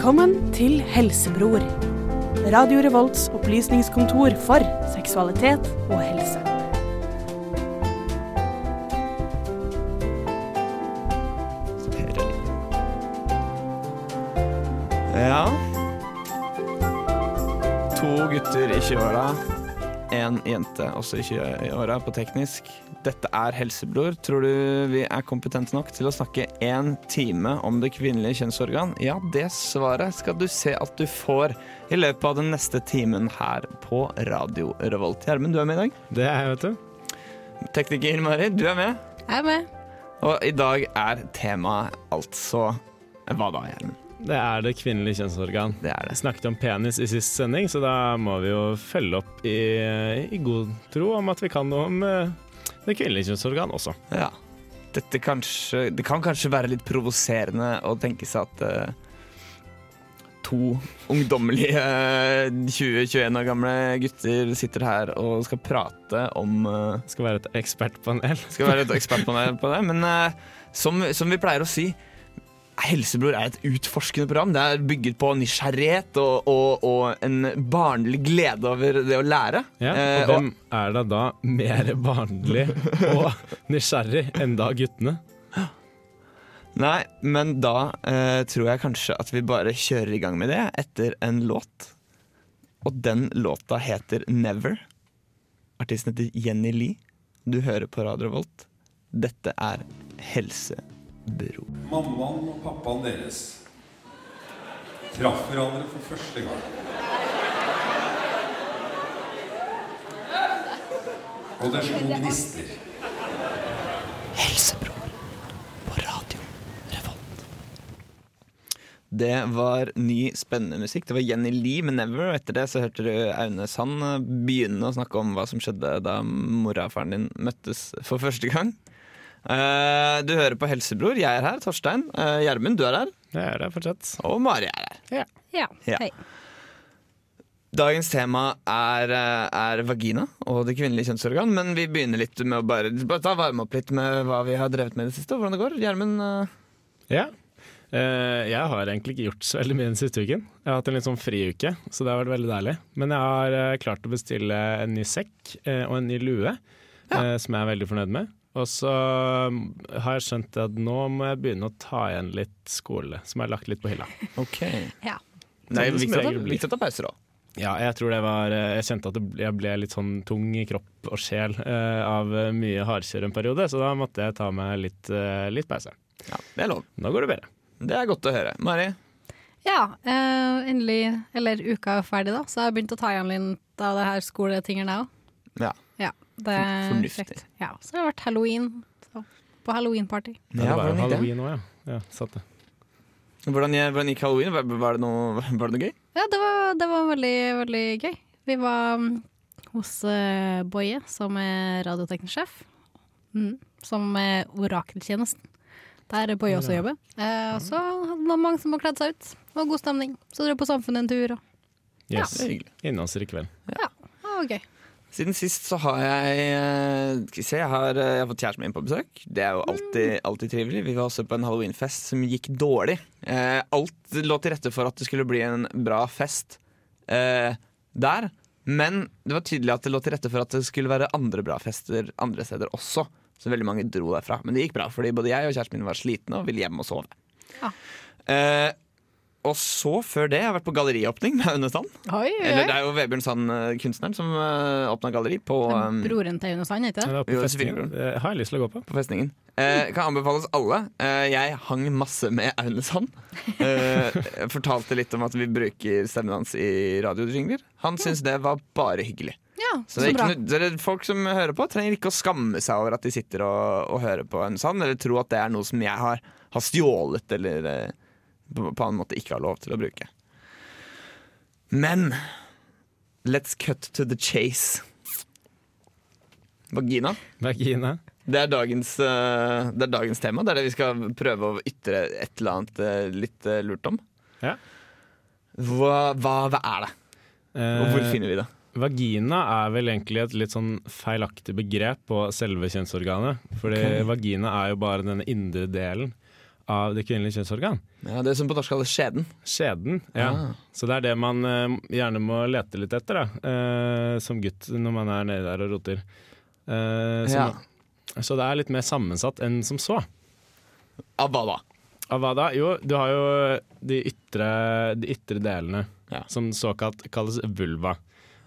Velkommen til Helsebror. Radio Revolts opplysningskontor for seksualitet og helse. Ja. To gutter i 20-åra. Én jente også i 20-åra på teknisk. Dette er Helsebror. Tror du vi er kompetente nok til å snakke én time om det kvinnelige kjønnsorgan? Ja, det svaret skal du se at du får i løpet av den neste timen her på Radio Revolt. Gjermund, du er med i dag. Det er jeg, vet du. Tekniker Mari, du er med. Jeg er med. Og i dag er temaet altså Hva da, Gjermund? Det er det kvinnelige kjønnsorgan. Det er det. Vi snakket om penis i sist sending, så da må vi jo følge opp i, i god tro om at vi kan noe om eh, det kvinnelige kjønnsorgan også. Ja. Dette kanskje, det kan kanskje være litt provoserende å tenke seg at eh, to ungdommelige eh, 20-21 år gamle gutter sitter her og skal prate om eh, Skal være et ekspertpanel. Skal være et ekspertpanel på det, men eh, som, som vi pleier å si Helsebror er et utforskende program. Det er bygget på nysgjerrighet og, og, og en barnlig glede over det å lære. Ja, Eh, og hvem er da da mer barnlig og nysgjerrig enn da guttene? Nei, men da eh, tror jeg kanskje at vi bare kjører i gang med det etter en låt. Og den låta heter Never. Artisten heter Jenny Lee. Du hører på Radio Volt. Dette er Helsebro. Mammaen og pappaen deres traff hverandre for første gang. Og det slo gnister. Helsebror på Radio Revolt. Det var ny, spennende musikk. Det var Jenny Lee med 'Never'. Og etter det så hørte du Aune Sand begynne å snakke om hva som skjedde da mora og faren din møttes for første gang. Eh, du hører på Helsebror. Jeg er her. Torstein. Eh, Gjermund, du er her. Jeg er her fortsatt. Og Mari er her. Ja, Ja. hei. Dagens tema er, eh, er vagina og det kvinnelige kjønnsorgan. Men vi begynner litt med å bare, bare ta varme opp litt med hva vi har drevet med i det siste. og Hvordan det går. Gjermund, Uh... Ja. Uh, jeg har egentlig ikke gjort så veldig mye den siste uken. Jeg har hatt en litt sånn friuke, så det har vært veldig deilig. Men jeg har uh, klart å bestille en ny sekk og en ny lue, eh, som jeg er veldig fornøyd med. Og så mm, har jeg skjønt at nå må jeg begynne å ta igjen litt skole, som jeg har lagt litt på hylla. ok. Ja. Nei, viktig å ta- regel blir. viktig å ta pauser da. Ja, jeg tror det var eh, Jeg kjente at jeg ble litt sånn tung i kropp og sjel eh, av eh, mye hardkjør en periode, så da måtte jeg ta meg litt, eh, litt pause. Ja, det er lov. Nå går det bedre. Det er godt å høre. Mari? Ja, eh, endelig, eller uka er ferdig da, så jeg har begynt å ta igjen litt av det her skoletingene òg. Ja. Ja, det er Fornuftig. Ja, så det har vært halloween, så på halloween-party. Ja, Ja, det var jo halloween òg, ja. ja satt det. Hvordan, hvordan gikk halloween? Var, var, det noe, var det noe gøy? Ja, det var, det var veldig, veldig gøy. Vi var mm, hos uh, Boje, som er radioteknisk sjef, mm, som er orakeltjenesten. Der Boje også jobber. Uh, og så hadde det mange som har kledd seg ut. Det var god stemning. Så dro på Samfunnet en tur. Og, Yes. Ja. Innlands i kveld. ja, det var gøy. Siden sist så har jeg eh, Skal vi se, jeg har, eh, jeg har fått kjæresten min på besøk. Det er jo alltid, alltid trivelig. Vi var også på en halloweenfest som gikk dårlig. Eh, alt lå til rette for at det skulle bli en bra fest eh, der. Men det var tydelig at det lå til rette for at det skulle være andre bra fester andre steder også. Så veldig mange dro derfra. Men det gikk bra, fordi både jeg og kjæresten min var slitne og ville hjem og sove. Ja. Eh, og så, før det, jeg har vært på galleriåpning med Aune Sand. Oi, oi. Eller det er jo Vebjørn Sand, eh, kunstneren, som uh, åpna galleri på, um, Broren til Aune Sand, heter Ja, det? Ja. Det har jeg lyst til å gå på. på festningen. Eh, kan anbefales alle. Eh, jeg hang masse med Aune Sand. Eh, jeg fortalte litt om at vi bruker stemmen hans i radiojingler. Han syntes det var bare hyggelig. Ja, Så så, det er bra. ikke, noe- folk som hører på, trenger ikke å skamme seg over at de sitter og, og hører på Aune Sand, eller tro at det er noe som jeg har, har stjålet eller eh, på, på annen måte ikke har lov til å bruke. Men let's cut to the chase. Vagina. Vagina. Det er, dagens, eh, det er dagens tema. Det er det vi skal prøve å ytre et eller annet eh, litt eh, lurt om. Ja. Hva, hva, hva er det, og hvor Eh, finner vi det? Vagina er vel egentlig et litt sånn feilaktig begrep på selve kjønnsorganet. Fordi okay. vagina er jo bare denne indre delen av det kvinnelige kjønnsorgan. Ja, det som på norsk kalles skjeden. Skjeden. Ja. Ah. Så det er det man uh, gjerne må lete litt etter, da. uh, som gutt når man er nedi der og roter. Uh, så, Ja. så det er litt mer sammensatt enn som så. Av hva da? Av hva da? Jo, du har jo de ytre, de ytre delene, Ja. som såkalt kalles vulva.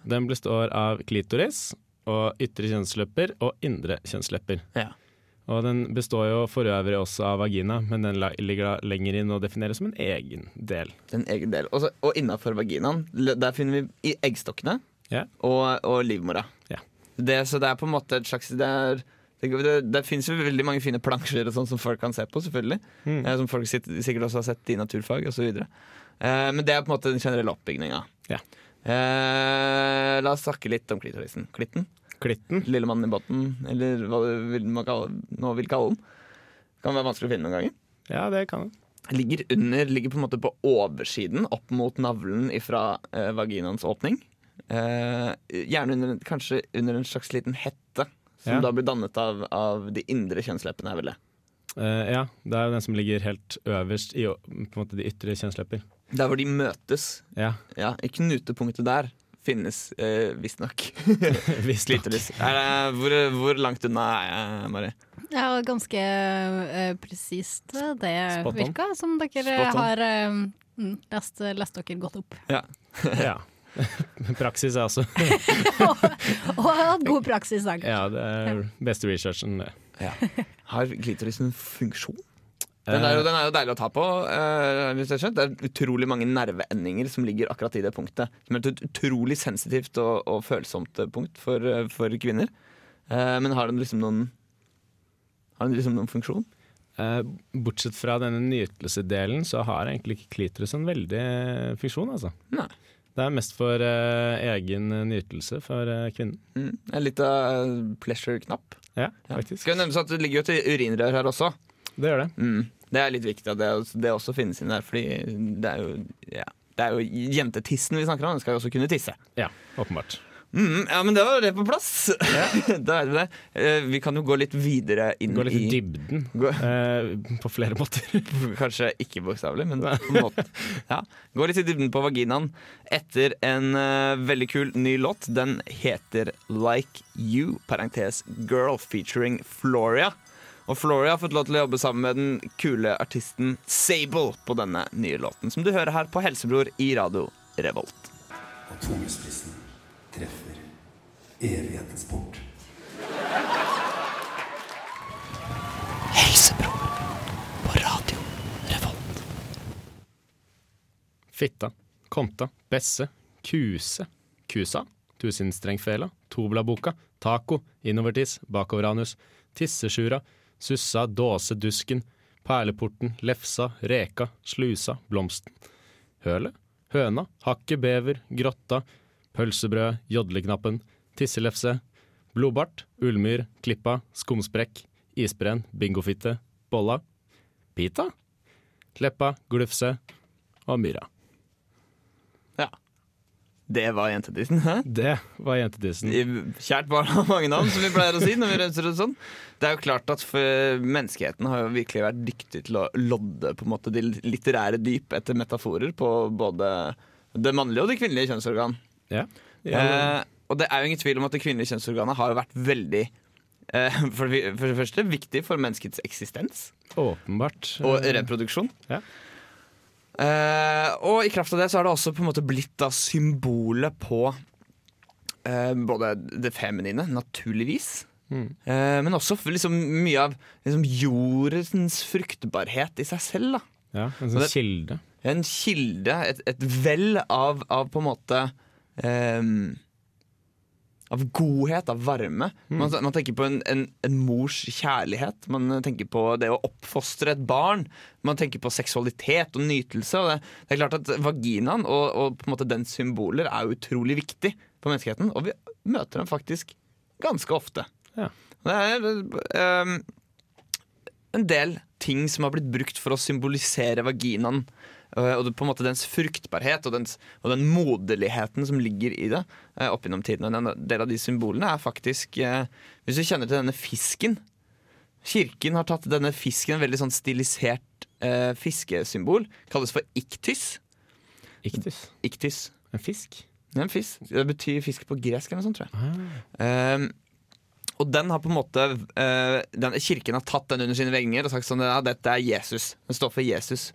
Den består av klitoris og ytre kjønnslepper og indre kjønnslepper. Ja. Og den består jo for øvrig også av vagina, men den ligger da lenger inn og defineres som en egen del. En egen del. Også, og innafor vaginaen, der finner vi i eggstokkene yeah. og, og livmora. Yeah. Det, så det er på en måte et slags Det, er, det, det, det finnes jo veldig mange fine plansjer og sånn som folk kan se på, selvfølgelig. Mm. Eh, som folk sikkert også har sett i naturfag osv. Eh, men det er på en måte den generelle oppbygninga. Yeah. Eh, la oss snakke litt om klitorisen. Klitten. Klitten. Lille mannen i båten, eller hva vil, man kalle, nå vil kalle den. Kan være vanskelig å finne noen ganger. Ja, det kan den. Ligger under, ligger på en måte på oversiden, opp mot navlen fra eh, vaginaens åpning. Eh, gjerne under, kanskje under en slags liten hette, som Ja. da blir dannet av, av de indre kjønnsleppene. vel det. Eh, ja, det er jo den som ligger helt øverst i på en måte de ytre kjønnslepper. Der hvor de møtes. Ja, Ja, I knutepunktet der finnes eh, visstnok visst hvor, hvor langt unna er jeg, Mari? Ja, ganske uh, presist eh, det virka som dere har mm, lest, lest dere godt opp. Ja. Ja. Praksis er altså Og hatt god praksis, da. Ja, det er beste researchen, det. Har klitoris en funksjon? Den er, jo, den er jo deilig å ta på. Uh. Det er utrolig mange nerveendinger som ligger akkurat i det punktet. Som er et utrolig sensitivt og, og følsomt eh, punkt for, eh, for kvinner. Uh, men har den liksom noen Har den liksom noen funksjon? Uh, bortsett fra denne nytelsedelen, så har egentlig ikke klitoris en veldig eh, funksjon, altså. Nei. Det er mest for eh, egen eh, nytelse for eh, kvinnen. Mm. En liten pleasure-knapp. Ja, Ja. Skal nevnes at Det ligger jo til urinrør her også. Det gjør det. Mm. Det er litt viktig at det, det også finnes inn der, fordi det er jo, ja, det er jo jentetissen vi snakker om. Den skal jo også kunne tisse. Ja, åpenbart. Mm, ja, men det var det på plass. da er det det. Eh, vi kan jo gå litt videre inn Gå litt i i dybden Gå- eh, på flere måter. Kanskje ikke bokstavelig, men på en måte. Ja. Gå litt i dybden på vaginaen etter en uh, veldig kul ny låt. Den heter Like You, parentes Girl, featuring Floria. Og Flory har fått lov til å jobbe sammen med den kule artisten Sable på denne nye låten, som du hører her på Helsebror i Radio Revolt. Og tungespissen treffer evighetens port. Helsebror på Radio Revolt. Fitta, konta, besse, kuse, kusa, tusenstrengfela, toblaboka, taco, innovertiss, bakoveranus, tissesjura, sussa, dåse, dusken, perleporten, lefsa, reka, slusa, blomsten, hølet, høna, hakke, bever, grotta, pølsebrød, jodleknappen, tisselefse, blodbart, ullmyr, klippa, skumsprekk, isbrenn, bingofitte, bolla, pita, kleppa, glufse og myra. Det var jentetissen. Hæ? Det var jentetissen. Kjært barn har mange navn, som vi pleier å si. når vi renser det sånn. Det er jo klart at for Menneskeheten har jo virkelig vært dyktig til å lodde på en måte de litterære dyp etter metaforer på både det mannlige og det kvinnelige kjønnsorgan. Ja. ja. Eh, og det er jo ingen tvil om at det kvinnelige kjønnsorganet har jo vært veldig eh, for, det, for det første viktig for menneskets eksistens Åpenbart. og reproduksjon. Ja. Eh, og i kraft av det så har det også på en måte blitt da symbolet på uh, både det feminine, naturligvis, Mm. eh, men også liksom mye av liksom jordens fruktbarhet i seg selv. da Ja, en sånn kilde. En kilde, et, et vel av, av på en måte ehm, Av godhet, av varme. Man, man tenker på en, en, en mors kjærlighet. Man tenker på det å oppfostre et barn. Man tenker på seksualitet og nytelse. Og det, det er klart at Vaginaen og, og på en måte dens symboler er utrolig viktig for menneskeheten. Og vi møter dem faktisk ganske ofte. Ja. Det er um, en del ting som har blitt brukt for å symbolisere vaginaen. Øh, Og på en måte dens fruktbarhet og, dens, og den moderligheten som ligger i det. øh, opp gjennom tiden. Og En del av de symbolene er faktisk øh, Hvis du kjenner til denne fisken Kirken har tatt denne fisken, en veldig sånn stilisert eh, fiskesymbol kalles for iktys. Iktis. Iktys. En fisk? En fisk. Det betyr fisk på gresk eller noe sånt, tror jeg. Ah. Um, og den har på en måte uh, den, Kirken har tatt den under sine venger og sagt sånn ja, dette er Jesus. Den står for Jesus.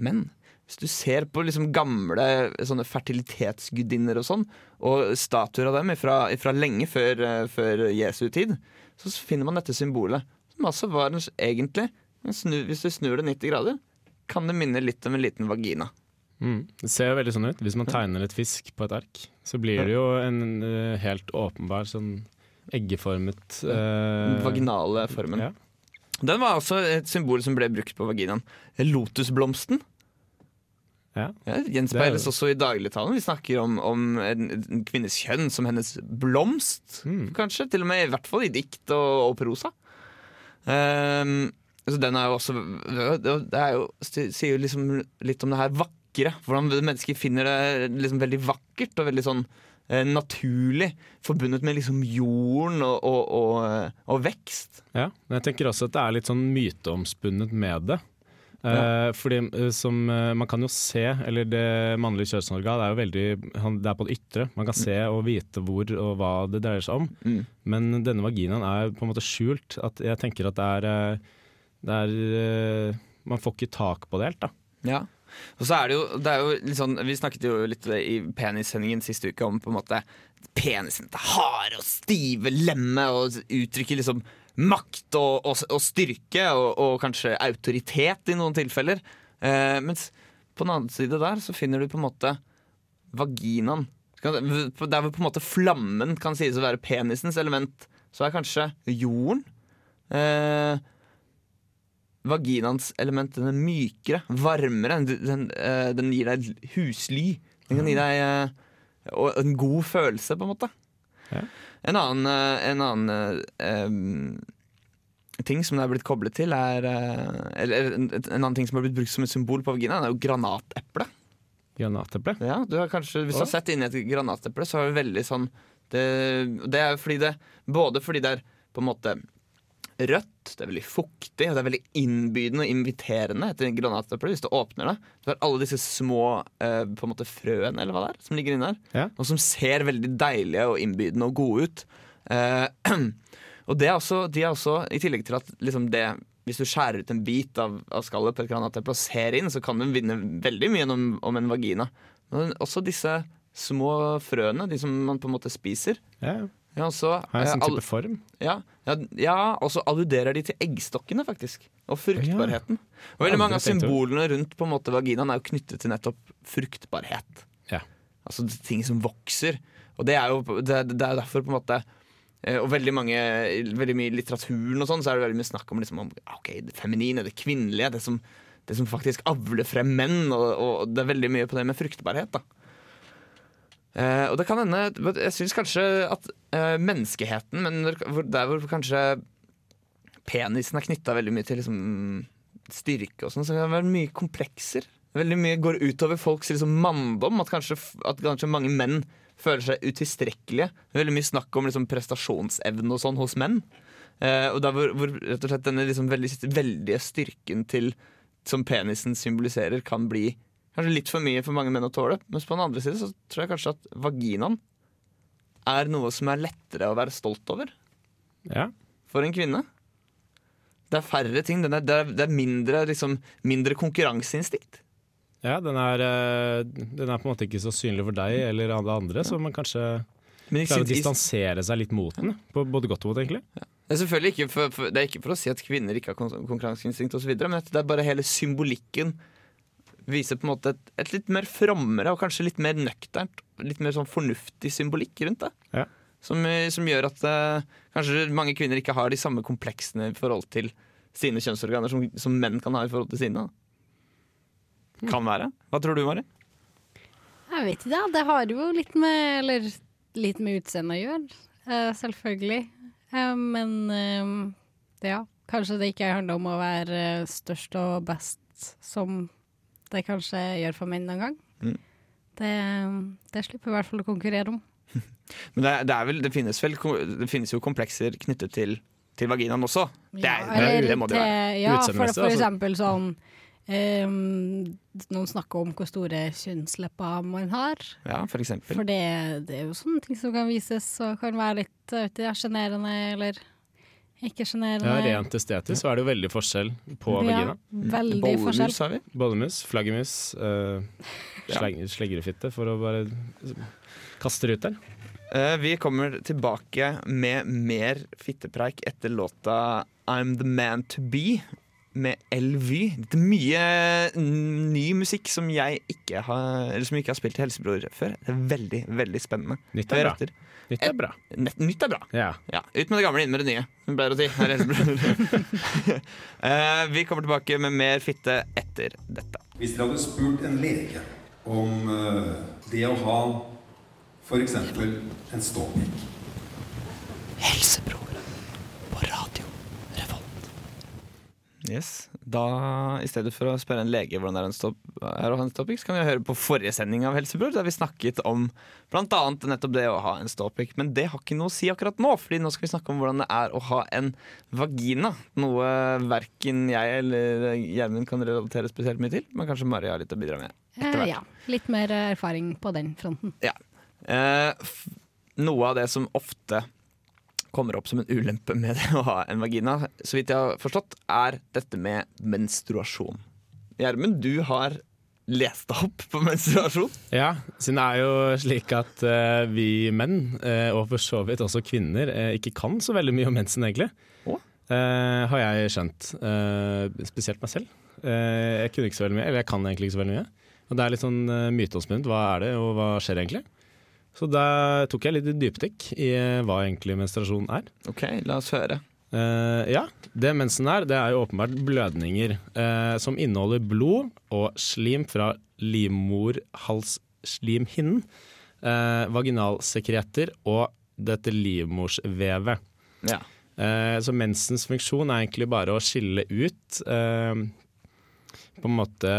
Men hvis du ser på liksom gamle sånne fertilitetsgudinner og sånn, og statuer av dem fra lenge før, eh, før Jesu tid, så finner man dette symbolet. Som altså var en, egentlig, hvis du snur det 90 grader, kan det minne litt om en liten vagina. Mm. Det ser jo veldig sånn ut. Hvis man tegner et fisk på et ark, så blir det jo en uh, helt åpenbar sånn eggeformet eh, vaginale formen. Ja. Den var også et symbol som ble brukt på vaginaen. Lotusblomsten. Ja. Ja, gjenspeiles også i dagligtalen. Vi snakker om, om en, en kvinnes kjønn som hennes blomst, Mm. kanskje. Til og med i hvert fall i dikt og, og prosa. Um, så den er jo også Det jo, sier jo liksom litt om det her vakre. Hvordan mennesker finner det liksom veldig vakkert og veldig sånn eh, naturlig. Forbundet med liksom jorden og, og, og, og vekst. Ja, men jeg tenker også at det er litt sånn myteomspunnet med det. Eh, fordi eh, som eh, Man kan jo se, eller det mannlige kjønnsorgan er jo veldig Det er på det ytre. Man kan se og vite hvor og hva det dreier seg om. Mm. Men denne vaginaen er på en måte skjult. At jeg tenker at det er, det er Man får ikke tak på det helt, da. Ja. Og så er det jo, det er jo litt sånn Vi snakket jo litt i penissendingen siste uke om på en måte penisen. Det harde og stive lemmet og uttrykker liksom makt og, og, og styrke og, og kanskje autoritet i noen tilfeller. Eh, mens på den andre side der så finner du på en måte vaginaen. Der hvor på en måte flammen kan sies å være penisens element, så er kanskje jorden eh, vaginaens element den er mykere, varmere. Den, den, eh, den gir deg husly. Den kan gi deg eh, en god følelse, på en måte. Ja. En annen, eh, en annen eh, ting som det er blitt koblet til, er eh, Eller en, en annen ting som har blitt brukt som et symbol på vaginaen, er jo granateple. Granateple. Ja, du kanskje, hvis du har sett inni et granateple, så er det veldig sånn det, det er fordi det Både fordi det er på en måte rødt, det er veldig fuktig, og det er veldig innbydende og inviterende etter en granateple hvis du åpner det. Du har alle disse små eh, på en måte frøene eller hva det er, som ligger inni der. Ja. Og som ser veldig deilige og innbydende og gode ut. Eh, og det er også, de er også, i tillegg til at liksom det hvis du skjærer ut en bit av, av skallet på et granateple og ser inn, så kan du vinne veldig mye om, om en vagina. Men også disse små frøene, de som man på en måte spiser. Ja, Ja, også, Har en eh, sånn type form. ja, ja, ja, og så alluderer de til eggstokkene, faktisk. Og fruktbarheten. Og veldig mange av symbolene rundt på en måte vaginaen er jo knyttet til nettopp fruktbarhet. Altså ting som vokser. Og det er jo det, det er derfor på en måte eh, Og veldig mange Veldig mye i litteraturen og sånn, så er det veldig mye snakk om, liksom, om ok, det feminine, det kvinnelige, det som, det som faktisk avler frem menn. Og, og det er veldig mye på det med fruktbarhet. da Eh, og det kan hende Jeg syns kanskje at uh, menneskeheten, men der hvor kanskje penisen er knytta veldig mye til liksom, styrke og sånn, så kan det være mye komplekser. Veldig mye går utover folks liksom, manndom. At kanskje, at kanskje mange menn føler seg utilstrekkelige. Veldig mye snakk om liksom, prestasjonsevne og sånn hos menn. Uh, og der hvor, hvor rett og slett denne liksom, veldig, veldige styrken til, som penisen symboliserer, kan bli kanskje litt for mye for mange menn å tåle. Mens på den andre side så tror jeg kanskje at vaginaen er noe som er lettere å være stolt over Ja. for en kvinne. Det er færre ting. Den er, det, er, det er mindre, liksom, mindre konkurranseinstinkt. ja, den er, eh, den er på en måte ikke så synlig for deg eller alle andre, så man kanskje Men klarer å distansere seg litt mot den. På både godt og vondt, egentlig. Det er selvfølgelig ikke for, for, det er ikke for å si at kvinner ikke har kon- konkurranseinstinkt osv., men det er bare hele symbolikken viser på en måte et, et litt mer frommere og kanskje litt mer nøkternt, litt mer sånn fornuftig symbolikk rundt det. Ja. Som, eh, som gjør at uh, kanskje mange kvinner ikke har de samme kompleksene i forhold til sine kjønnsorganer som, som menn kan ha i forhold til sine. Kan være. Hva tror du, Mari? Jeg vet ikke, ja. det har jo litt med Eller litt med utseendet å gjøre, uh, selvfølgelig. Uh, men eh, ja, kanskje det ikke handler om å være størst og best, som det kanskje gjør for menn noen gang. Mm. Det, det slipper vi i hvert fall å konkurrere om. Men det, det, er vel, det, finnes vel, det finnes jo komplekser knyttet til, til vaginaen også. Det, er, Ja, eller det må det være. Ja, for, for altså. eksempel sånn Um, noen snakker om hvor store kjønnslepper man har. Ja, for eksempel. For det, det er jo sånne ting som kan vises og kan være litt sjenerende, vet ikke, sjenerende Ja. Rent estetisk så er det jo veldig forskjell på Ja, vagina. veldig forskjell. Bollemus har vi. Bollemus, flaggermus, uh, Ja. slegrefitte, for å bare kaste det ut der. Uh, vi kommer tilbake med mer fittepreik etter låta I'm The Man To Be med Elvy. Det er mye ny musikk som jeg ikke har, eller som ikke har spilt i Helsebror før. Det er veldig, veldig spennende. Nytt er bra. Nytt er bra. Nett, nytt er bra. Ja. Ja, Ut med det gamle, inn med det nye. Vi å si. Eh, vi kommer tilbake med mer fitte etter dette. Hvis dere hadde spurt en lege om uh, det å ha f.eks. en ståpikk Helsebror på radio Revolt. Yes. Da, i stedet for å spørre en lege hvordan det er en stopp, er å ha en ståpikk, så kan vi høre på forrige sending av Helsebror, der vi snakket om bl.a. nettopp det å ha en ståpikk. Men det har ikke noe å si akkurat nå, Fordi nå skal vi snakke om hvordan det er å ha en vagina. Noe verken jeg eller Gjermund kan relatere spesielt mye til, men kanskje Mari har litt å bidra med. Eh, ja, litt mer erfaring på den fronten. Ja. Eh, noe av det som ofte kommer opp som en ulempe med det å ha en vagina, så vidt jeg har forstått, er dette med menstruasjon. Gjermund, du har lest opp på menstruasjon. Ja, siden det er jo slik at uh, vi menn, uh, og for så vidt også kvinner, uh, ikke kan så veldig mye om mensen, egentlig. Har jeg skjønt. Spesielt meg selv. Jeg kunne ikke så veldig mye, eller jeg kan egentlig ikke så veldig mye. Og det er litt sånn uh, myteomspunnet. Hva er det, og hva skjer egentlig? Så da tok jeg litt dypdykk i eh, hva egentlig menstruasjon er. Ok, la oss høre. Uh, ja, det mensen er, det er jo åpenbart blødninger uh, som inneholder blod og slim fra livmorhalsslimhinnen, uh, vaginalsekreter og dette livmorsvevet. Ja. Så mensens funksjon er egentlig bare å skille ut på en måte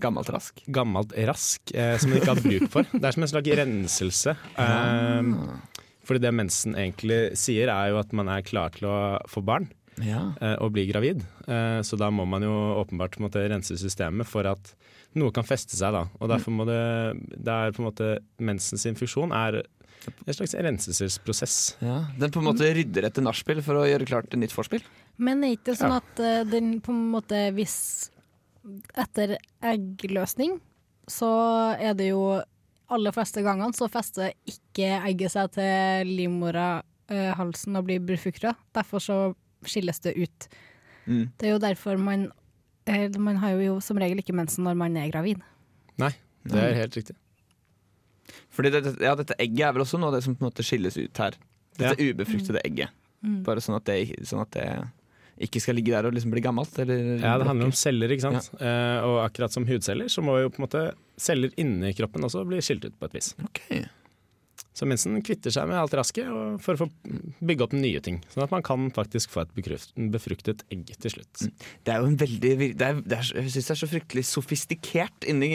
Gammelt rask. gammelt rask eh, som man ikke har bruk for. Det er som en slags renselse. Eh, fordi det mensen egentlig sier, er jo at man er klar til å få barn Ja. eh, og bli gravid. Eh, så da må man jo åpenbart på en måte, rense systemet for at noe kan feste seg. da. Og derfor må det, det er på en måte Mensen sin funksjon er en slags renselsesprosess. ja. Den på en måte rydder etter nachspiel for å gjøre klart et nytt vorspiel. Men er ikke sånn Ja. at eh, den på en måte hvis etter eggløsning, så er det jo aller fleste gangene så fester ikke egget seg til livmorhalsen og blir befrukta. Derfor så skilles det ut. Mm. Det er jo derfor man eh, Man har jo som regel ikke mensen når man er gravid. Nei, det er helt riktig. Fordi det, ja, dette egget er vel også noe av det som på en måte skilles ut her. Dette ubefruktede egget. Mm. Bare sånn at, det, sånn at det ikke skal ligge der og liksom bli gammelt. Eller Ja, Det handler om celler, ikke sant. Eh, og akkurat som hudceller, så må jo på en måte celler inni kroppen også bli skilt ut på et vis. Okay. Så mensen kvitter seg med alt rasket for å bygge opp nye ting. Sånn at man kan faktisk få et befruktet egg til slutt. Det er jo en veldig det er, det er, Jeg syns det er så fryktelig sofistikert inni,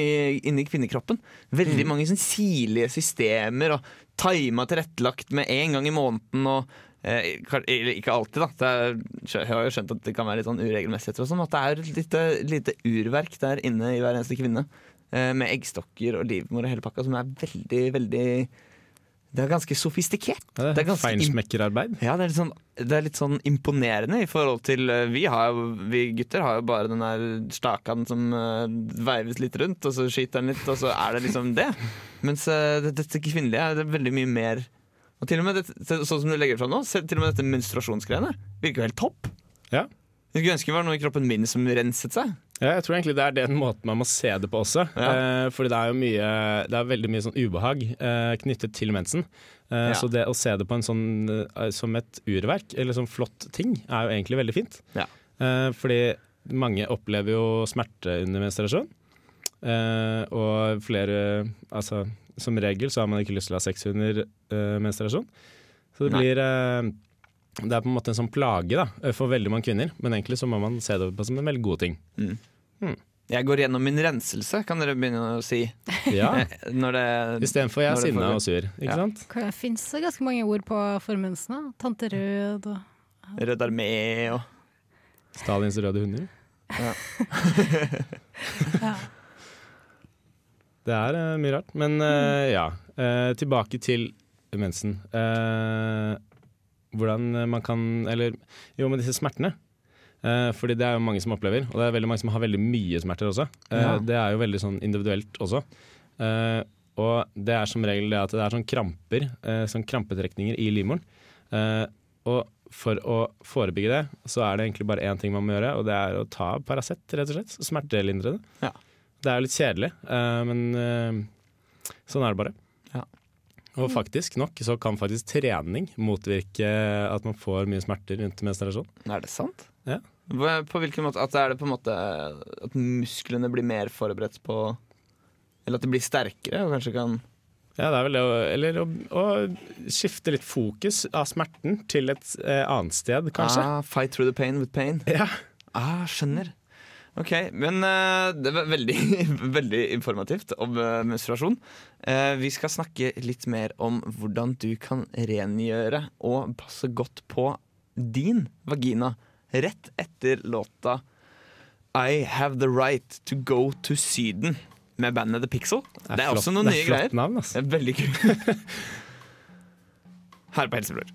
inni kvinnekroppen. Veldig mange sånn sirlige systemer og tima tilrettelagt med en gang i måneden. og Ikke alltid, da. Det jeg har jo skjønt at det kan være litt sånn uregelmessigheter og sånn. At det er et lite, lite urverk der inne i hver eneste kvinne. eh, med eggstokker og livmor og hele pakka, som er veldig, veldig Det er ganske sofistikert. Ja, Det er er im- Ja, det er, sånn, det er litt sånn imponerende i forhold til eh, Vi, har, vi gutter har jo bare den der stakan som uh, veives litt rundt, og så skyter den litt, og så er det liksom det. Mens uh, dette kvinnelige er veldig mye mer Og til og med dette, sånn som du legger det fram nå, til og med dette menstruasjonsgreiene virker jo helt topp. Ja. Jeg skulle ønske det var noe i kroppen min som renset seg. Ja, jeg tror egentlig det er den måten man må se det på også. Ja. Eh, fordi det er jo mye Det er veldig mye sånn ubehag eh, knyttet til mensen. Eh, Ja. Så det å se det på en sånn eh, som et urverk, eller som flott ting, er jo egentlig veldig fint. Ja. Eh, fordi mange opplever jo smerte under menstruasjon. Eh, og flere Altså som regel så har man ikke lyst til å ha sex under eh, menstruasjon. Så det Nei. blir uh, Det er på en måte en sånn plage da, for veldig mange kvinner, men egentlig så må man se det på som en veldig god ting. Jeg går gjennom min renselse, kan dere begynne å si. Ja, Eh, Når det, Istedenfor jeg er sinna og sur. Ikke Ja. sant? Det fins ganske mange ord på formensen. Tante Rød og Rød armé og Stalins røde hunder. Ja. Det er uh, mye rart. Men uh, ja, uh, tilbake til mensen. Hvordan man kan Eller jo, med disse smertene. Uh, fordi det er jo mange som opplever, og det er veldig mange som har veldig mye smerter også. Ja. Det er jo veldig sånn individuelt også. Og det er som regel det at det er sånn kramper, sånn krampetrekninger i livmoren. Og for å forebygge det, så er det egentlig bare én ting man må gjøre, og det er å ta Paracet, rett og slett. Smertelindrende. Ja. Det er jo litt kjedelig, eh, men eh, sånn er det bare. Ja. Og faktisk nok så kan faktisk trening motvirke at man får mye smerter rundt menstruasjon. Er det sant? Ja. På hvilken måte? At er det på en måte At musklene blir mer forberedt på Eller at de blir sterkere og kanskje kan Ja, det er vel det å, eller å, å skifte litt fokus av smerten til et eh, annet sted, kanskje. ah, Fight through the pain with pain. Ja. Ah, skjønner. Ok, men eh, det var veldig, veldig informativt om eh, menstruasjon. Eh, vi skal snakke litt mer om hvordan du kan rengjøre og passe godt på din vagina rett etter låta I Have The Right To Go To Syden med bandet The Pixel. Det er, flott- også noen det er nye greier. Navn, altså. Er veldig kult. Her på Helsebror.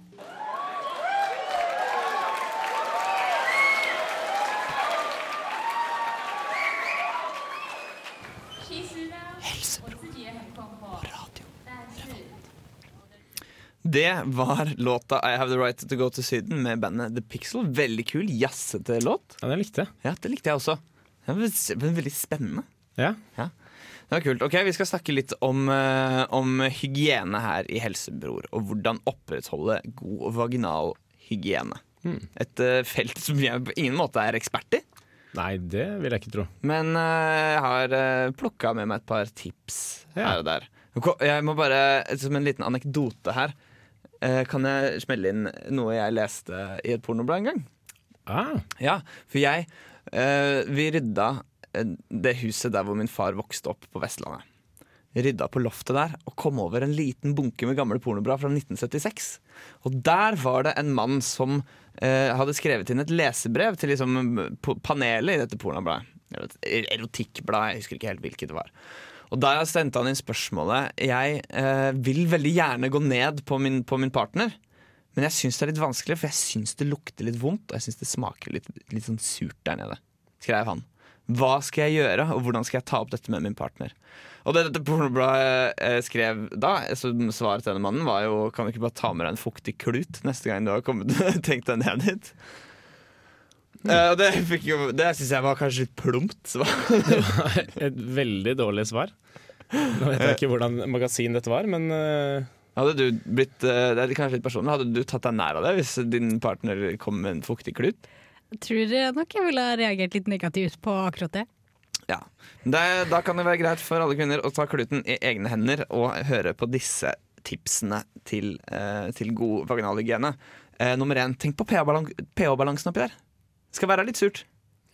Det var låta I Have The Right To Go To Syden med bandet The Pixel. Veldig kul, jazzete låt. Ja, det likte jeg. Ja, det likte jeg også. Det var veldig spennende. Ja. Det var kult. Ok, Vi skal snakke litt om, eh, om hygiene her i Helsebror, og hvordan opprettholde god vaginal hygiene. Mm. Et eh, felt som jeg på ingen måte er ekspert i, Nei, det vil jeg ikke tro. men eh, jeg har uh, plukka med meg et par tips Ja. her og der. Jeg må bare, Som en liten anekdote her, kan jeg smelle inn noe jeg leste i et pornoblad en gang? Ah, Ja, for jeg eh, Vi rydda eh, det huset der hvor min far vokste opp på Vestlandet. Rydda på loftet der og kom over en liten bunke med gamle pornoblad fra 1976. Og der var det en mann som eh, hadde skrevet inn et lesebrev til liksom panelet i dette pornobladet. Et Erotikkblad, jeg husker ikke helt hvilket det var. Og da jeg sendte han inn spørsmålet Jeg eh, vil veldig gjerne gå ned på min, på min partner. Men jeg syns det er litt vanskelig, for jeg syns det lukter litt vondt. Og jeg syns det smaker litt, litt sånn surt der nede. Skrev han. Hva skal jeg gjøre, og hvordan skal jeg ta opp dette med min partner? Og det dette pornobladet eh, skrev da, så svaret til denne mannen var jo Kan du ikke bare ta med deg en fuktig klut neste gang du har kommet tenkt deg ned dit? Eh, og det, fikk jo- det syns jeg var kanskje litt plumpt. var et veldig dårlig svar. Nå vet jeg ikke hvordan magasin dette var, men uh... Hadde du blitt eh, Det er kanskje litt personlig Hadde du tatt deg nær av det hvis din partner kom med en fuktig klut? Jeg tror nok jeg ville reagert litt negativt på akkurat det. Ja. Det, da kan det være greit for alle kvinner å ta kluten i egne hender og høre på disse tipsene til, eh, til god vaginalhygiene. Eh, nummer én, tenk på pH-balansen oppi der. Skal være litt surt.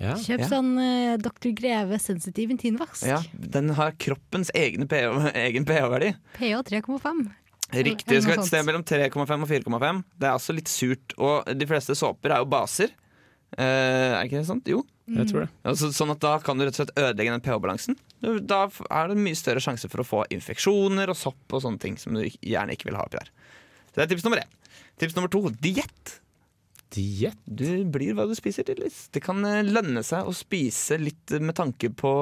ja. Kjøp sånn uh, Dr. Greve sensitiv intimvask. Ja, den har kroppens egne pH egen pH-verdi. pH 3,5. Riktig. Det skal et sted mellom 3,5 og 4,5. Det er altså litt surt. Og de fleste såper er jo baser. Eh, er ikke det sant? Jo. Jeg tror det. Altså, sånn at Da kan du rett og slett ødelegge den pH-balansen. Da er det mye større sjanse for å få infeksjoner og sopp og sånne ting som du gjerne ikke vil ha oppi der. Så Det er tips nummer én. Tips nummer to diett. Diett? Du blir hva du spiser, tydeligvis. Det kan eh, lønne seg å spise litt med tanke på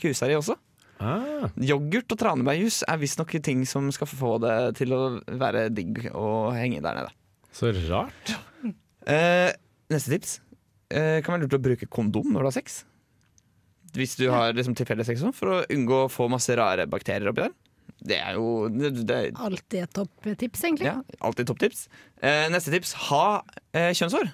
kuseri også. Ah, Yoghurt og tranebærjus er visstnok ting som skal få det til å være digg å henge der nede. så rart. Eh, neste tips. Eh, kan være lurt å bruke kondom når du har sex. Hvis du har liksom, tilfeldig sex, sånn, for å unngå å få masse rare bakterier oppi der. Det er jo det, det, Alltid et topptips, egentlig. ja, Alltid topptips. Eh, neste tips ha eh, kjønnshår.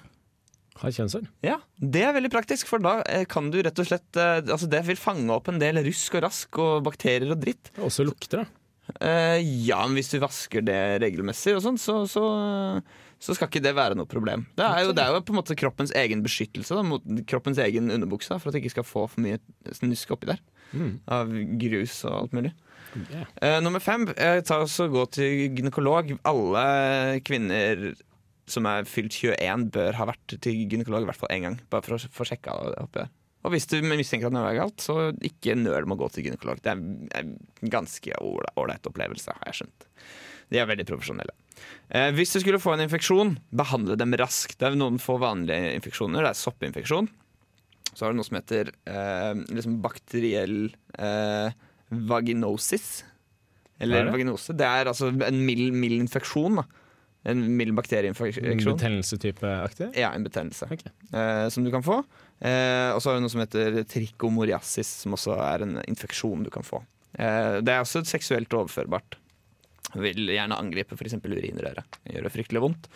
Ha kjønnshår. Ja, Det er veldig praktisk, for da eh, kan du rett og slett eh, Altså Det vil fange opp en del rusk og rask og bakterier og dritt. Og også lukter, da. Eh, ja, men hvis du vasker det regelmessig, og sånn, så, så, så skal ikke det være noe problem. Det er, jo, det er jo på en måte kroppens egen beskyttelse da, mot kroppens egen underbukse, for at du ikke skal få for mye snusk oppi der. Mm. Av grus og alt mulig. Yeah. Uh, nummer fem, eh, ta også gå til gynekolog. Alle kvinner som er fylt 21, bør ha vært til gynekolog i hvert fall én gang. Bare for å få sjekka oppi der. Og hvis du mistenker at noe er galt, så ikke nøl med å gå til gynekolog. Det er en ganske ålreit opplevelse, har jeg skjønt. De er veldig profesjonelle. Eh, hvis du skulle få en infeksjon, behandle dem raskt. Det er noen få vanlige infeksjoner. Det er soppinfeksjon. Så har du noe som heter eh, liksom bakteriell eh, vaginosis. Er Eller det? vaginose. Det er altså en mild, mild infeksjon. da. En mild bakterieinfeksjon. En Betennelsetypeaktig? Ja, en betennelse Okay. eh, som du kan få. Eh, og så har du noe som heter trichomoriasis, som også er en infeksjon du kan få. Eh, det er også seksuelt overførbart. Vil gjerne angripe f.eks. urinrøret. Gjøre fryktelig vondt.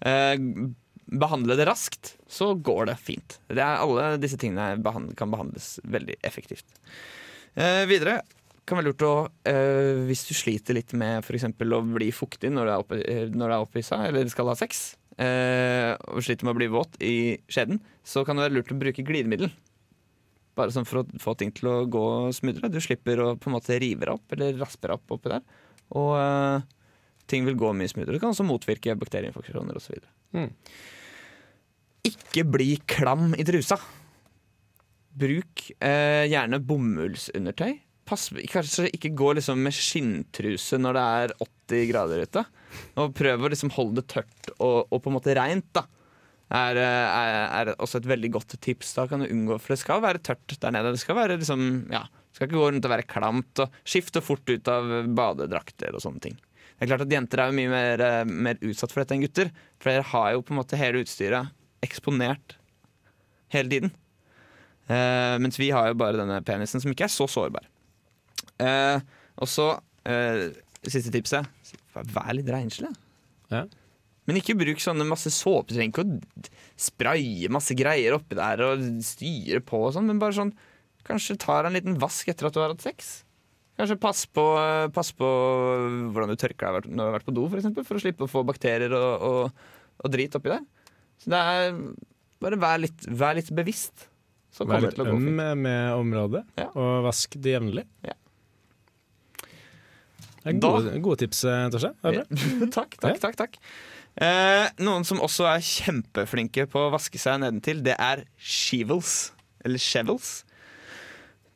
Eh, behandle det raskt, så går det fint. Det er, alle disse tingene kan behandles veldig effektivt. Eh, videre kan være lurt å, eh, hvis du sliter litt med f.eks. å bli fuktig når du er oppe, eh, opphissa eller skal ha sex, og sliter med å bli våt i skjeden, så kan det være lurt å bruke glidemiddel. Bare sånn for å få ting til å gå smoothere. Du slipper å på en måte rive deg opp eller raspe deg opp oppi der. Og uh, ting vil gå mye smoothere. Det kan også motvirke bakterieinfeksjoner osv. Mm. Ikke bli klam i trusa. Bruk uh, gjerne bomullsundertøy. Pass, kanskje ikke gå liksom med skinntruse når det er 80 grader ute. Og prøv å liksom holde det tørt og, og på en måte reint. da er, eh, er, er også et veldig godt tips. Da kan du unngå For det skal være tørt der nede. Det skal være liksom, ja, skal ikke gå rundt og være klamt. Og skifte fort ut av badedrakter og sånne ting. Det er klart at Jenter er jo mye mer, eh, mer utsatt for dette enn gutter. For dere har jo på en måte hele utstyret eksponert hele tiden. Eh, mens vi har jo bare denne penisen som ikke er så sårbar. Eh, og så eh, siste tipset. Vær litt renslig. Ja. Men ikke bruk sånne masse såpe. Trenger ikke å spraye masse greier oppi der og styre på og sånn, men bare sånn Kanskje ta deg en liten vask etter at du har hatt sex. Kanskje pass på, pass på hvordan du tørker deg når du har vært på do, for, eksempel, for å slippe å få bakterier og, og, og drit oppi der. Så det er Bare vær litt, vær litt bevisst. Så Vær litt øm med, med området, Ja. og vask det jevnlig. Ja. Det er gode, gode tips, eh, Torstein. Det bra. takk, takk, takk, takk. Eh, noen som også er kjempeflinke på å vaske seg nedentil, det er Shevels. Eller Shevels.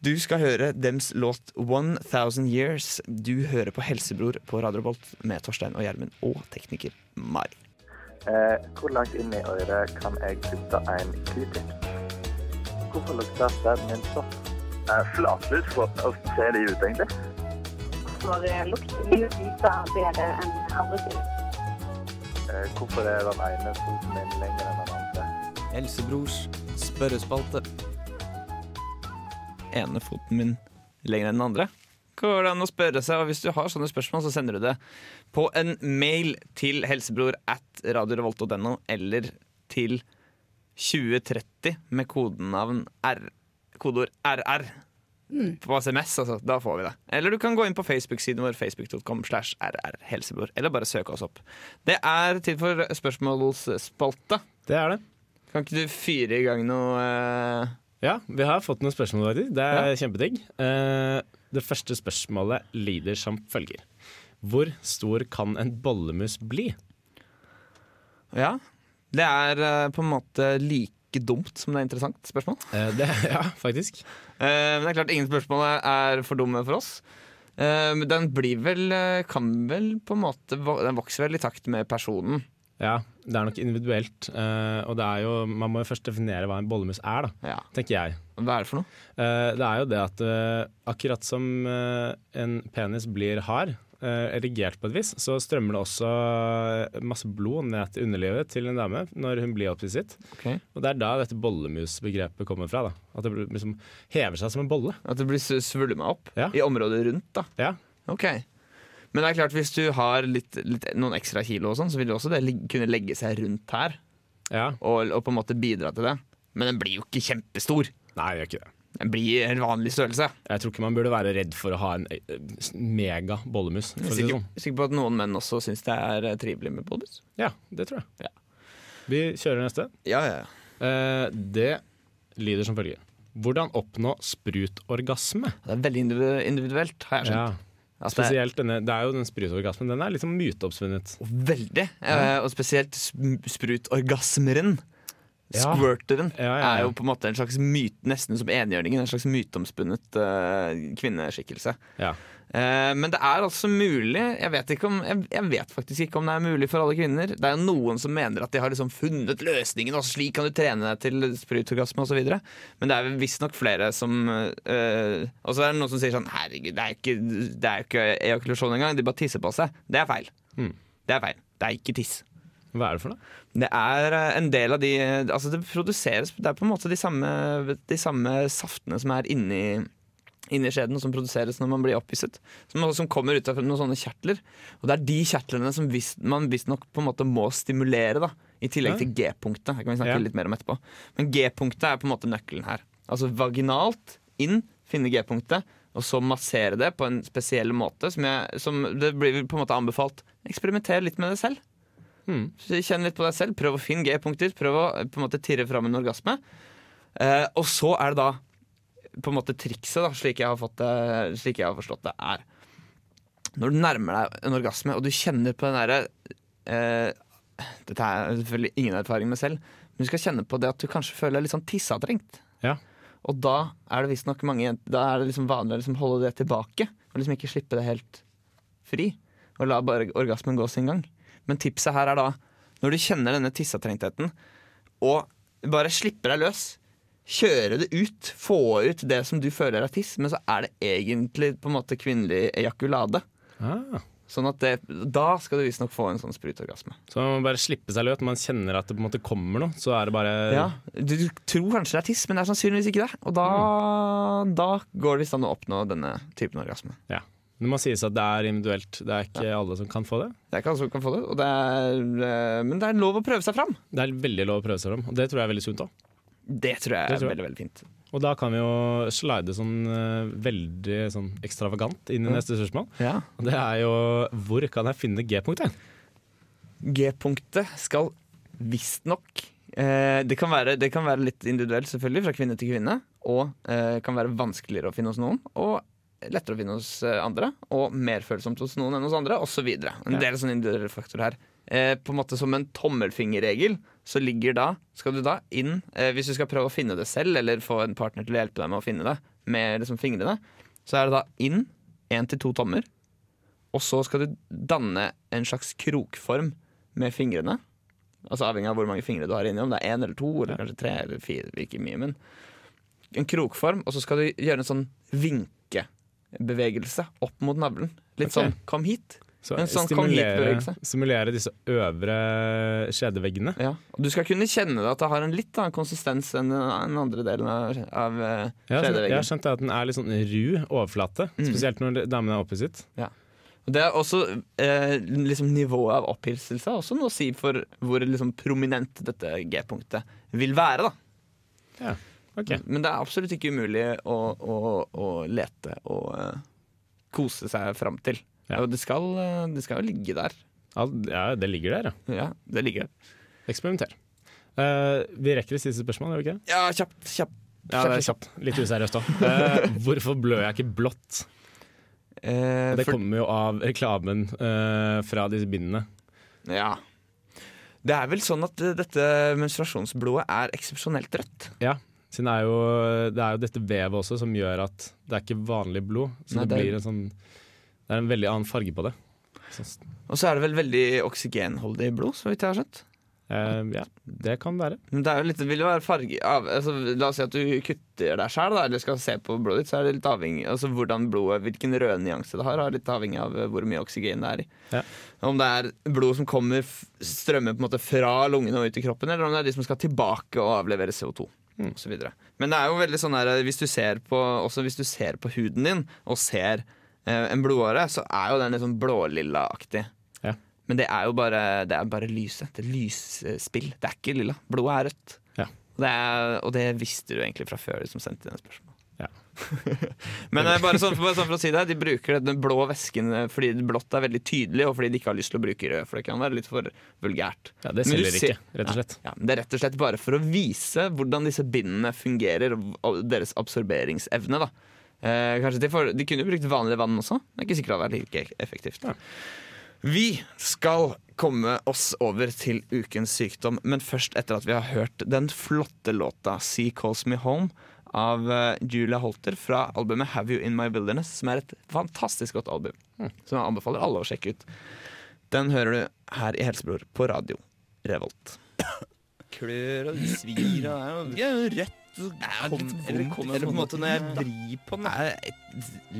Du skal høre dems låt 1000 Years. Du hører på Helsebror på Radio Bolt med Torstein og Gjermund og tekniker Mari. Eh, hvor langt inn i øret kan jeg putte en q-tips? Hvorfor lukter stedet min sånn? Eh, flatlus, hvordan ser de ut egentlig? for eh, lukter mye ut bedre enn andre ting. Eh, hvorfor er den ene foten min lenger enn den andre? Helsebrors spørrespalte. Ene foten min lenger enn den andre. Går det an å spørre seg, og Hvis du har sånne spørsmål, så sender du det på en mail til helsebror at radiorevolt.no eller til 2030 med kodenavn R, kodeord RR på SMS. Altså, da får vi det. Eller du kan gå inn på Facebook-siden vår, facebook.com slash rrhelsebror, eller bare søke oss opp. Det er tid for spørsmålsspalte. Det er det. Kan ikke du fyre i gang noe eh, Ja, vi har fått noen spørsmål, faktisk. Det er kjempedigg. Eh, det første spørsmålet lyder som følger. Hvor stor kan en bollemus bli? Ja. Det er eh, på en måte like dumt som det er interessant spørsmål. Eh, det, ja, faktisk. Men det er klart ingen spørsmål er for dumme for oss. Den blir vel Kan vel på en måte Den vokser vel i takt med personen. Ja, det er nok individuelt. eh, og det er jo, man må jo først definere hva en bollemus er, da, Ja. tenker jeg. Hva er det for noe? Eh, det er jo det at eh, akkurat som en penis blir hard, erigert på et vis, så strømmer det også masse blod ned til underlivet til en dame når hun blir opphisset. Okay. Og det er da dette bollemusbegrepet kommer fra. da At det liksom hever seg som en bolle. At det blir svulma opp Ja. i området rundt, da. Ja, Ok. Men det er klart hvis du har litt, litt, noen ekstra kilo, og sånn, så vil det også det kunne legge seg rundt her ja. og, og på en måte bidra til det. Men den blir jo ikke kjempestor. Nei, det gjør ikke det. Den blir en vanlig størrelse. Jeg tror ikke man burde være redd for å ha en eh, mega bollemus. Jeg er Sikker, sånn. sikker på at noen menn også syns det er eh, trivelig med bollemus. Ja, det tror jeg. Ja. Vi kjører neste. Ja, ja, ja. Eh, det lyder som følger. Hvordan oppnå sprutorgasme? Det er veldig individuelt, har jeg Ja, skjønt. Er- spesielt denne, det er jo den sprutorgasmen. Den er liksom myteoppspunnet. Veldig. Eh, og spesielt sprutorgasmeren. Ja. Squirteren ja, ja. er jo på en måte en slags myte, nesten som enhjørningen. En slags myteomspunnet uh, kvinneskikkelse. Ja. Eh, men det er altså mulig jeg vet, ikke om, jeg, vet faktisk ikke om det er mulig for alle kvinner. Det er jo noen som mener at de har liksom funnet løsningen, og slik kan du trene deg til sprutorgasme osv. Men det er visstnok flere som øh, Og så er det noen som sier sånn Herregud, det er ikke, det er ikke ejakulasjon engang, de bare tisser på seg. Det er feil. Mm. Det er feil. Det er ikke tiss. Hva er det for noe? Det er eh, en del av de Altså det produseres Det er på en måte de samme, de samme saftene som er inni inni skjeden, som produseres når man blir opphisset. Som, som kommer ut av noen sånne kjertler. Og det er de kjertlene som visst- man visstnok må stimulere, da. I tillegg til G-punktet. Det kan vi snakke Ja. litt mer om etterpå. Men G-punktet er på en måte nøkkelen her. Altså vaginalt inn, finne G-punktet, og så massere det på en spesiell måte. Som, jeg, som det blir på en måte anbefalt. Eksperimenter litt med det selv. Mm. Så Kjenn litt på deg selv. Prøv å finne G-punkter. Prøv å på en måte tirre fram en orgasme. Eh, og så er det da på en måte trikset, da, slik jeg har, fått det, slik jeg har forstått det, er Når du nærmer deg en orgasme, og du kjenner på den derre eh, Dette er selvfølgelig ingen erfaring med selv, men du skal kjenne på det at du kanskje føler deg litt sånn tissetrengt. Ja. Og da er det visstnok mange Da er det liksom vanlig å liksom holde det tilbake. Og liksom ikke slippe det helt fri. Og la bare orgasmen gå sin gang. Men tipset her er da, når du kjenner denne tissetrengtheten, og bare slipper deg løs, kjøre det ut, få ut det som du føler er tiss, men så er det egentlig på en måte kvinnelig ejakulade. Ah. Sånn at det, Da skal du visstnok få en sånn sprutorgasme. Så man må bare slippe seg løs. Når man kjenner at det på en måte kommer noe, så er det bare Ja, du, du tror kanskje det er tiss, men det er sannsynligvis ikke det. Og da, da går det visst an å oppnå denne typen orgasme. Ja. Det må sies at det er individuelt. Det er ikke alle som kan få det. Det er ikke alle som kan få det, det er, eh, men det er lov å prøve seg fram. Det er veldig lov å prøve seg fram, og det tror jeg er veldig sunt òg. Det tror jeg Det er tror jeg. veldig veldig fint. Og da kan vi jo slide sånn eh, veldig sånn ekstravagant inn i neste spørsmål. Ja. Og det er jo hvor kan jeg finne G-punktet? G-punktet skal visstnok eh, det, kan være- det kan være litt individuelt, selvfølgelig, fra kvinne til kvinne. Og eh, kan være vanskeligere å finne hos noen, og lettere å finne hos eh, andre. Og mer følsomt hos noen enn hos andre, osv. En del sånn individuelle faktorer her. Eh, på en måte Som en tommelfingerregel så ligger da Skal du da inn eh, Hvis du skal prøve å finne det selv, eller få en partner til å hjelpe deg med å finne det med liksom fingrene, så er det da inn én til to tommer. Og så skal du danne en slags krokform med fingrene. Altså Avhengig av hvor mange fingre du har inni. Om det er én eller to, eller kanskje tre eller fire. Ikke mye, men En krokform, og så skal du gjøre en sånn vinkebevegelse opp mot navlen. Litt okay. sånn 'kom hit'. Så En sånn stimulere, stimulere disse øvre skjedeveggene. Ja. Du skal kunne kjenne det at det har en litt annen konsistens enn den andre delen av, av kjedeveggen. Jeg har, skjønt, at den er litt sånn ru overflate, Mm. spesielt når damene er opphisset. Ja. Det er også eh, liksom Nivået av opphilselse har også noe å si for hvor liksom, prominent dette G-punktet vil være. da Ja, okay. Men det er absolutt ikke umulig å, å, å lete og eh, kose seg fram til. Ja. Det skal, eh, det skal jo ligge der. Ja, det ligger der, ja. Ja, det ligger der. Eksperimenter. Uh, vi rekker det siste spørsmålet, gjør vi ikke? Ja, kjapt, kjapt. Ja, det er kjapt. Litt useriøst òg. hvorfor blør jeg ikke blått? Uh, Det for- kommer jo av reklamen eh, fra disse bindene. Ja. Det er vel sånn at eh, dette menstruasjonsblodet er eksepsjonelt rødt. Ja, siden det er, jo, det er jo dette vevet også som gjør at det er ikke vanlig blod. Så Nei, det, det blir en sånn Det er en veldig annen farge på det. Og så er det vel veldig oksygenholdig blod, så vidt jeg har skjønt. eh, ja, det kan være. Men det er jo litt, det vil jo være farge av altså, La oss si at du kutter deg sjøl, eller skal se på blodet ditt, så er det litt avhengig altså hvordan blodet, Hvilken rød nyanse det har, er litt avhengig av eh, hvor mye oksygen det er i. Ja. Om det er blod som kommer, strømmer på en måte fra lungene og ut i kroppen, eller om det er de som skal tilbake og avlevere CO2. Mm. Men det er jo veldig sånn her, hvis du ser på, også hvis du ser på huden din og ser eh, en blodåre, så er jo den litt sånn blålilla-aktig. Ja. Men det er jo bare, det er bare lyset. Det er lysspill. Det er ikke lilla. Blodet er rødt. Ja. Det er, og det visste du egentlig fra før, de som sendte inn spørsmål. Ja. Men eh, bare sånn, bare sånn for å si det, de bruker den blå væsken eh, fordi blått er veldig tydelig, og fordi de ikke har lyst til å bruke rød, for det kan være litt for vulgært. Ja, Det selger ikke, rett og slett. Ja, men det er rett og slett bare for å vise hvordan disse bindene fungerer, og deres absorberingsevne. da. Eh, kanskje de, får, de kunne jo brukt vanlig vann også. Det er ikke sikkert det hadde vært like effektivt. Ja. Vi skal komme oss over til ukens sykdom, men først etter at vi har hørt den flotte låta 'Sea Calls Me Home' av eh, Julia Holter fra albumet 'Have You In My Wilderness', som er et fantastisk godt album. Som jeg anbefaler alle å sjekke ut. Den hører du her i Helsebror på radio Revolt. Klør og svir og det er jo rett eller kommer på en måte når jeg vrir på den.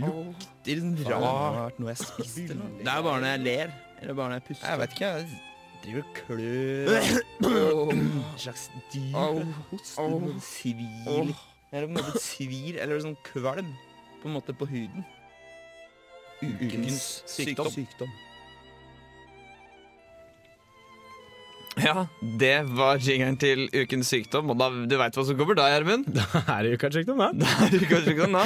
Lukter rart noe jeg spiste. Det er bare når jeg ler. Eller bare når jeg puster. Jeg vet ikke. Jeg driver og klør. En slags dyr. Hoster. Svir litt. Eller på en måte svir, eller sånn kvalm på en måte på huden. Ukens sykdom. Ja, det var jingeren til ukens sykdom. Og da, du veit hva som kommer da, Gjermund? Da er ukas sykdom, da. Det er ukas sykdom, da.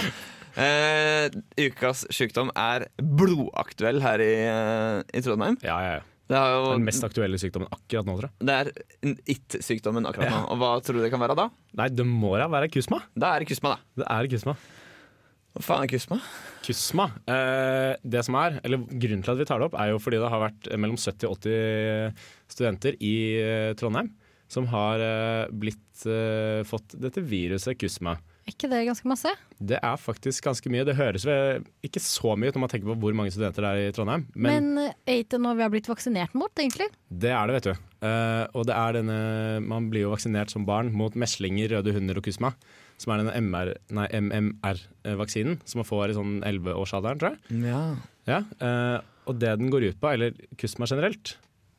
Uh, ukas sykdom er blodaktuell her i, uh, i Trondheim. Ja, ja, ja. Det er jo Den mest aktuelle sykdommen akkurat nå, tror jeg. det er it-sykdommen akkurat nå. Og hva tror du det kan være da? Nei, det må da være kusma. Da er det kusma, da. Det er kusma. Hva faen er kusma? Kusma. Eh, det som er, eller Grunnen til at vi tar det opp, er jo fordi det har vært mellom 70 og 80 studenter i eh, Trondheim som har eh, blitt eh, fått dette viruset kusma. Er ikke det ganske masse? Det er faktisk ganske mye. Det høres ikke så mye ut når man tenker på hvor mange studenter det er i Trondheim, men, Men eh, er ikke det noe vi har blitt vaksinert mot, egentlig? det er det, vet du. Uh, og det er denne Man blir jo vaksinert som barn mot meslinger, røde hunder og kusma. Som er denne MMR-vaksinen som man får i sånn 11-årsalderen, tror jeg. Ja. Ja, uh, og det den går ut på, eller kusma generelt,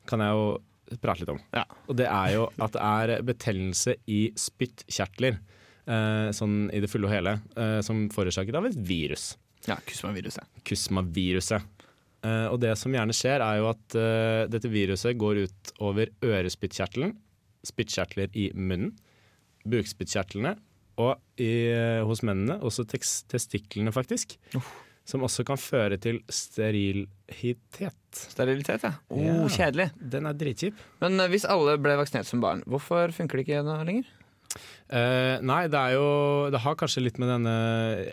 kan jeg jo prate litt om. Ja. Og det er jo at det er betennelse i spyttkjertler, sånn i det fulle og hele, eh, som forårsaket av et virus. ja kusma-viruset. Kusma-viruset. Eh, og det som gjerne skjer, er jo at eh, dette viruset går ut over ørespyttkjertelen, spyttkjertler i munnen, bukspyttkjertlene, og i, eh, hos mennene også testiklene, faktisk. Som også kan føre til sterilitet. Sterilitet, ja. Oh, Ja. Kjedelig. Den er dritkjip. Men eh, hvis alle ble vaksinert som barn, hvorfor funker det ikke nå lenger? Eh, nei, det er jo Det har kanskje litt med denne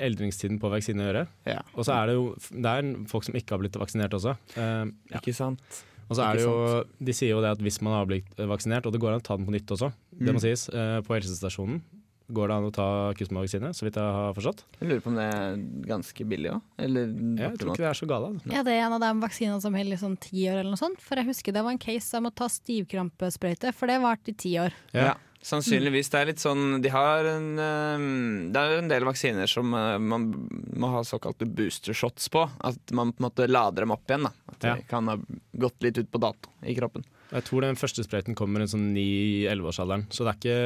eldringstiden på vaksine å gjøre. Ja. Og så er det jo Det er folk som ikke har blitt vaksinert også. Uh, ja. Ikke sant? Og så er det jo De sier jo det at hvis man har blitt vaksinert, og det går an å ta den på nytt også, det Mm. må sies, uh, på helsestasjonen går det an å ta kusma-vaksine, så vidt jeg har forstått. Jeg lurer på om det er ganske billig òg? Eller Jeg tror ikke det er så gale. Ja, det er en av de vaksinene som holder i sånn ti år eller noe sånt. For jeg husker det var en case om å ta stivkrampesprøyte, for det varte i ti år. Ja. Sannsynligvis. Det er litt sånn De har en eh, Det er en del vaksiner som eh, man må ha såkalte booster shots på. At man på en måte lader dem opp igjen. da At de Ja. kan ha gått litt ut på dato i kroppen. Jeg tror den første sprøyten kommer i sånn 9-11-årsalderen, så det er ikke,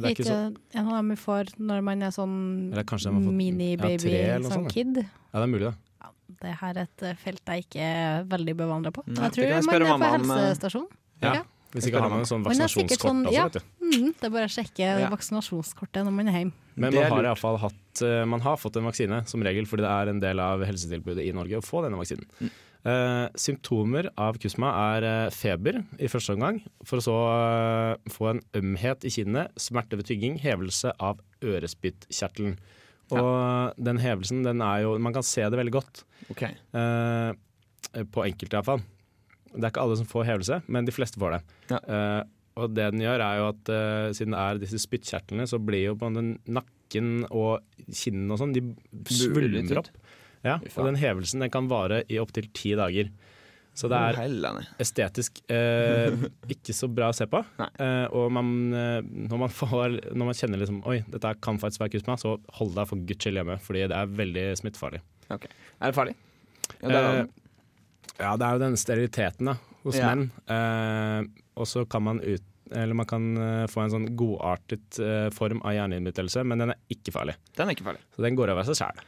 det er ikke Ikke så en av dem vi får når man er sånn de mini-baby, ja, sånn sånt, kid. Ja, det er mulig, det. Det her er et felt jeg ikke er veldig bevandra på. Nei, jeg tror man er på eh, helsestasjon. Ja. Hvis ikke har man en sånn vaksinasjonskort sånn- også, ja. vet du. Mm, det er bare å sjekke Ja. vaksinasjonskortet når man er hjemme. Men man har, i fall hatt, eh, man har fått en vaksine, som regel, fordi det er en del av helsetilbudet i Norge å få denne vaksinen. Mm. Uh, symptomer av kusma er uh, feber i første omgang, for å så uh, få en ømhet i kinnet, smerte ved tygging, hevelse av ørespyttkjertelen. Og den hevelsen, den er jo Man kan se det veldig godt, Okay. eh, på enkelte iallfall. Det er ikke alle som får hevelse, men de fleste får det. Ja. Uh, og det den gjør, er jo at uh, siden det er disse spyttkjertlene, så blir jo på den nakken og kinnene og sånn, de svulmer opp. Ja, og den hevelsen den kan vare i opptil ti dager. Så det er estetisk eh, ikke så bra å se på. Eh, og man, eh, når, man får, når man kjenner liksom Oi, dette kan faktisk være kusma, så hold deg for guds skyld hjemme, fordi det er veldig smittefarlig. Okay. Er det farlig? Ja, det er Eh. Ja, det er jo den steriliteten da, hos Ja. menn. Eh, og så kan man ut eller man kan eh, få en sånn godartet eh, form av hjernehinnebetennelse, men den er ikke farlig. Den er ikke farlig. Så den går over av seg sjæl.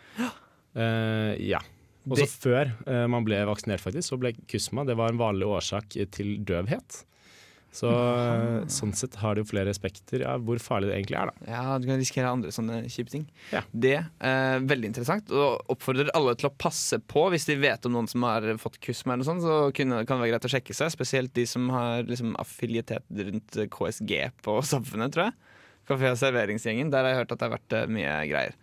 Eh, ja. Og så før eh, man ble vaksinert, faktisk, så ble kusma det var en vanlig årsak til døvhet. Så eh, sånn sett har det jo flere respekter av hvor farlig det egentlig er, da. Ja, du kan risikere andre sånne kjipe ting. Ja. Det er veldig interessant, og oppfordrer alle til å passe på hvis de vet om noen som har fått kusma eller noe sånt, så kan det være greit å sjekke seg. Spesielt de som har liksom, affilietet rundt KSG på Samfunnet, tror jeg. Kafé- og serveringsgjengen. Der har jeg hørt at det har vært eh, mye greier.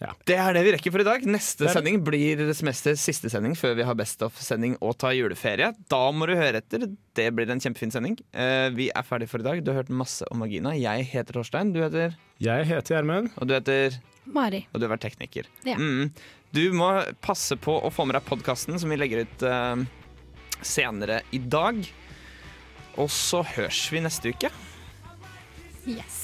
Det er det vi rekker for i dag. Neste sending blir semesterets siste sending før vi har Best of-sending og tar juleferie. Da må du høre etter. Det blir en kjempefin sending. Eh, vi er ferdige for i dag. Du har hørt masse om Magina. Jeg heter Torstein. Du heter Jeg heter Gjermund. Og du heter Mari. Og du har vært tekniker. Ja. Mm. Du må passe på å få med deg podkasten som vi legger ut uh, senere i dag. Og så høres vi neste uke. Yes.